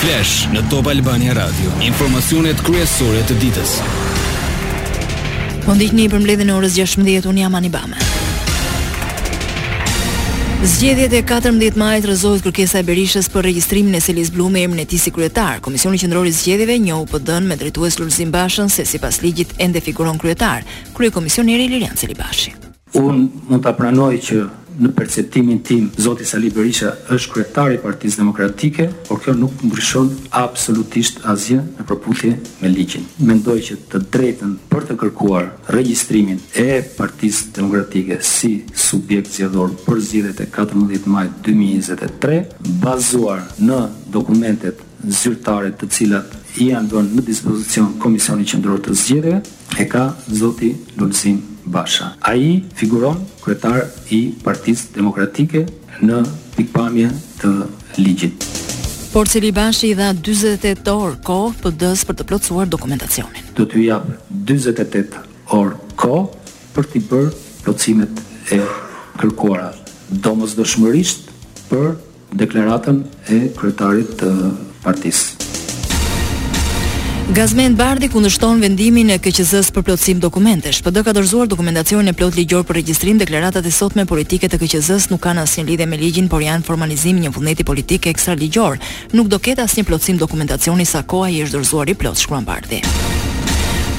Flash në Top Albania Radio, informacionet kryesore të ditës. Po ndiqni përmbledhjen e orës 16:00 unë jam Anibame. Zgjedhjet e 14 majit rrëzohet kërkesa e Berishës për regjistrimin e Selisë Blu me emrin e tij si kryetar. Komisioni Qendror i Zgjedhjeve njohu PD-në me drejtues Lulzim Bashën se sipas ligjit ende figuron kryetar, kryekomisioneri Ilirjan Celibashi. Unë mund ta pranoj që në perceptimin tim zoti Sali Berisha është kryetari i Partisë Demokratike, por kjo nuk ndryshon absolutisht asgjë në përputhje me ligjin. Mendoj që të drejtën për të kërkuar regjistrimin e Partisë Demokratike si subjekt zgjedhor për zgjedhjet e katërmbëdhjetë maj dy mijë e njëzet e tre, bazuar në dokumentet zyrtare të cilat i janë vënë në dispozicion Komisionit Qendror të Zgjedhjeve, E ka zoti Lulzim Basha. Ai figuron kryetar i Partisë Demokratike në pikëpamje të ligjit. Por Celibashi i dha dyzet e tetë orë kohë PD-së për të plotësuar dokumentacionin. Do t'ju jap dyzet e tetë orë kohë për t'i bërë plotësimet e kërkuara, domosdoshmërisht për. deklaratën e kryetarit të partisë. Gazmend Bardhi kundërshton vendimin e KQZ-së për plotësim dokumentesh. PD ka dorëzuar dokumentacionin e plotë ligjor për regjistrim, deklaratat e sotme politike të KQZ-së nuk kanë asnjë lidhje me ligjin, por janë formalizim i një vullneti politik ekstraligjor. Nuk do ketë asnjë plotësim dokumentacioni sa kohë ai është dorëzuar i plotë, shkruan Bardhi.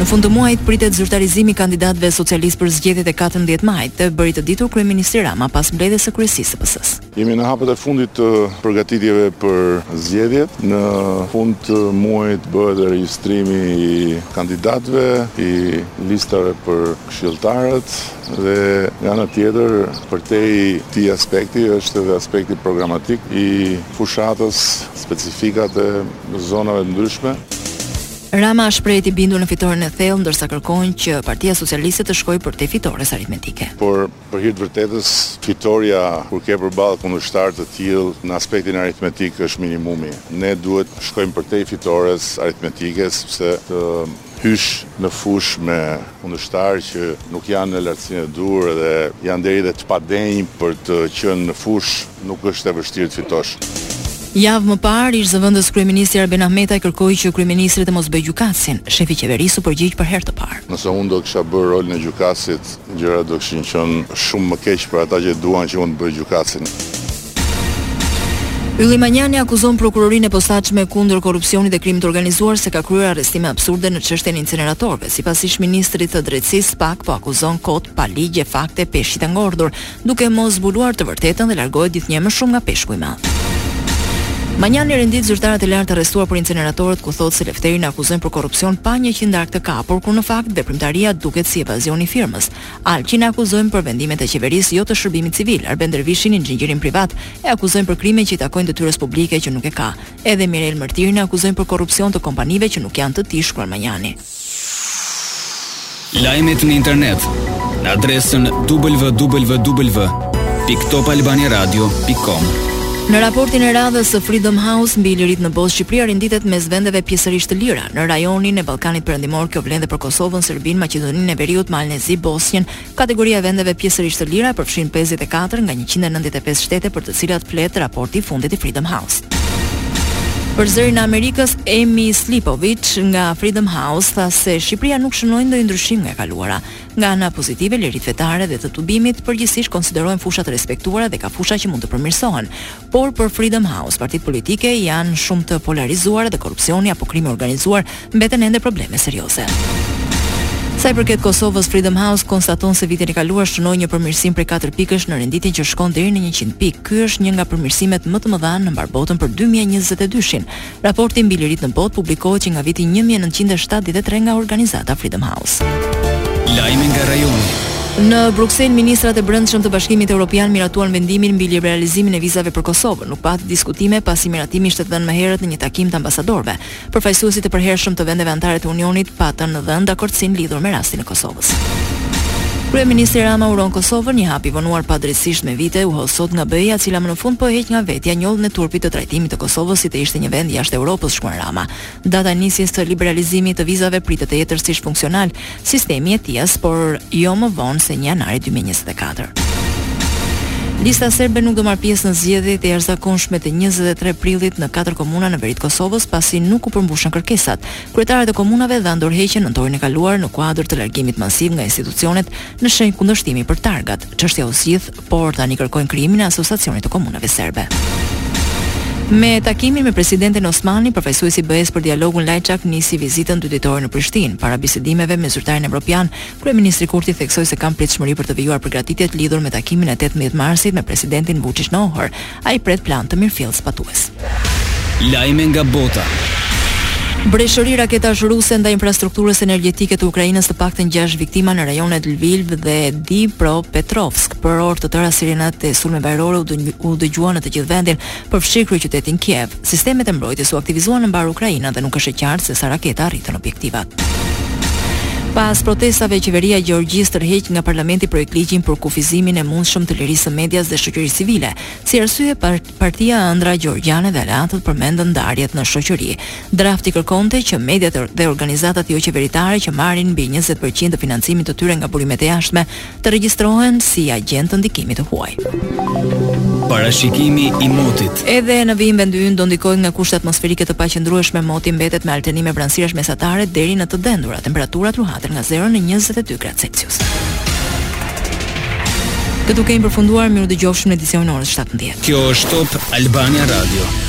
Në fund të muajit pritet zyrtarizimi i kandidatëve socialistë për zgjedhjet e katërmbëdhjetë majit, e bëri të ditur kryeministri Rama pas mbledhjes së kryesisë së PS-së. Jemi në hapat e fundit të përgatitjeve për zgjedhjet. Në fund të muajit bëhet regjistrimi i kandidatëve, i listave për këshilltarët dhe nga ana tjetër, përtej këtij aspekti është edhe aspekti programatik i fushatës, specifikat e zonave të ndryshme. Rama shprehet i bindur në fitoren e thellë, ndërsa kërkon që Partia Socialiste të shkojë përtej fitores aritmetike. Por Për hir të vërtetës, fitorja kur ke përballë kundërshtarë të tillë në aspektin aritmetik është minimumi. Ne duhet shkojmë përtej fitores aritmetike sepse të hysh në fushë me kundërshtarë që nuk janë në lartësinë e duhur dhe janë deri dhe të padenjë për të qenë në fushë, Nuk është e vështirë të fitosh. Javë më parë, ish-zëvendës kryeministri Arben Ahmetaj kërkoi që kryeministri të mos bëjë gjykatësin. Shefi i qeverisë u përgjigj për herë të parë. Nëse unë do kisha bërë rolin e gjykatësit, gjërat do kishin qenë shumë më keq për ata që duan që unë të bëj gjykatësin. Ylli Manjani akuzon Prokurorinë e Posaçme kundër Korrupsionit dhe Krimit të Organizuar se ka kryer arrestime absurde në çështjen e inceneratorëve. Sipas ish-ministrit të Drejtësisë, SPAK po akuzon kot, pa ligj e fakte, peshqit e ngordhur. duke mos zbuluar të vërtetën dhe largohet gjithnjë e më shumë nga peshku i madh. Manjani rendit zyrtarët e lartë të arrestuar për inceneratorët ku thotë se Lefterin e akuzojnë për korrupsion pa një qindarkë të kapur, kur në fakt veprimtaria duket si evazion i firmës. Alqin e akuzojnë për vendimet e qeverisë jo të shërbimit civil, Arben Dervishin, inxhinierin privat, e akuzojnë për krime që i takojnë detyrës publike që nuk e ka. Edhe Mirel Mërtirin e akuzojnë për korrupsion të kompanive që nuk janë të tij shkruan Manjani. Lajmet në internet në adresën www.topalbaniradio.com. Në raportin e radhës së Freedom House mbi liritë në botë, Shqipëria renditet mes vendeve pjesërisht të lira. Në rajonin e Ballkanit Perëndimor kjo vlen dhe për Kosovën, Serbinë, Maqedoninë e Veriut, Malin e Zi, Bosnjën, Kategoria e vendeve pjesërisht të lira përfshin pesëdhjetë e katër nga njëqind e nëntëdhjetë e pesë shtete për të cilat flet raporti i fundit i Freedom House. Për Zërin e Amerikës, Amy Slipowitz nga Freedom House tha se Shqipëria nuk shënoi ndonjë ndryshim nga e kaluara. Nga ana pozitive, liritë fetare dhe të tubimit përgjithësisht konsiderohen fusha të respektuara dhe ka fusha që mund të përmirësohen. Por për Freedom House, partitë politike janë shumë të polarizuara dhe korrupsioni apo krimi i organizuar mbeten ende probleme serioze. Sa i përket Kosovës, Freedom House konstaton se vitin e kaluar shënoi një përmirësim prej 4 pikësh në renditjen që shkon deri në 100 pikë. Ky është një nga përmirësimet më të mëdha në mbarë botën për 2022-shin, Raporti mbi liritë në botë publikohet që nga viti një mijë e nëntëqind e shtatëdhjetë e tre nga organizata Freedom House. Lajme nga rajoni. Në Bruksel, ministrat e Brendshëm të Bashkimit Evropian miratuan vendimin mbi liberalizimin e vizave për Kosovën. Nuk pati diskutime pasi miratimi ishte dhënë më herët në një takim të ambasadorëve. Përfaqësuesit e përhershëm të vendeve anëtare të Unionit patën dhënë dakordësinë lidhur me rastin e Kosovës. Kryeministri Rama uron Kosovën, një hap i vonuar padrejtësisht me vite, u hodh sot nga BE-ja e cila më në fund po e heq nga vetja njollën e turpit të trajtimit të Kosovës si të ishte një vend jashtë Europës, shkruan Rama. Data e nisjes të liberalizimit të vizave pritet të jetë tërësisht funksional sistemi i ETIAS, por jo më vonë se një janari dy mijë e njëzet e katër. Lista Serbe nuk do marrë pjesë në zgjedhjet e jashtëzakonshme të njëzet e tre prillit në katër komuna në veri të Kosovës, pasi nuk u përmbushën kërkesat. Kryetarët e komunave dhanë dorëheqjen nëntorin e kaluar në kuadër të largimit masiv nga institucionet në shenjë kundërshtimi për targat. Çështja u zgjidh, por tani kërkojnë krijimin e Asociacionit të Komunave Serbe. Me takimin me presidentin Osmani, përfaqësuesi i BE-së për dialogun Lajçak nisi vizitën dyditore në Prishtinë. Para bisedimeve me zyrtarin evropian, kryeministri Kurti theksoi se kanë pritshmëri për të vijuar përgatitjet lidhur me takimin e tetëmbëdhjetë marsit me presidentin Vuçiq në Ohër, Ai pret plan të mirëfilltë zbatues. Lajme nga bota. Breshëri raketash ruse ndaj infrastrukturës energjetike të Ukrainës të paktën 6 viktima në rajonet Lviv dhe Dnipropetrovsk. Për orë të tëra sirenat e sulmeve ajrore u dëgjuan në të gjithë vendin, përfshirë kryeqytetin Kiev. Sistemet e mbrojtjes u aktivizuan në mbarë Ukrainën dhe nuk është e qartë se sa raketa arritën objektivat. Pas protestave, qeveria e Gjeorgjisë tërheq nga parlamenti projektligjin për kufizimin e mundshëm të lirisë së medias dhe shoqërisë civile. Si arsye, Partia Ëndrra Gjeorgjiane dhe aleatët përmendën ndarjet në shoqëri. Drafti kërkonte që mediat dhe organizatat joqeveritare që marrin mbi 20% të financimit të tyre nga burimet e jashtme të regjistrohen si agjentë të ndikimit të huaj. Parashikimi i motit. Edhe në vijim vendi ynë do ndikohet nga kushte atmosferike të paqëndrueshme, moti mbetet me alternime vranësirash mesatare deri në të dendura, temperaturat luhaten nga 0 në 22 gradë Celsius. Këtu kemi përfunduar, mirudëgjofshim në edicionin e orës 17. Kjo është Top Albania Radio.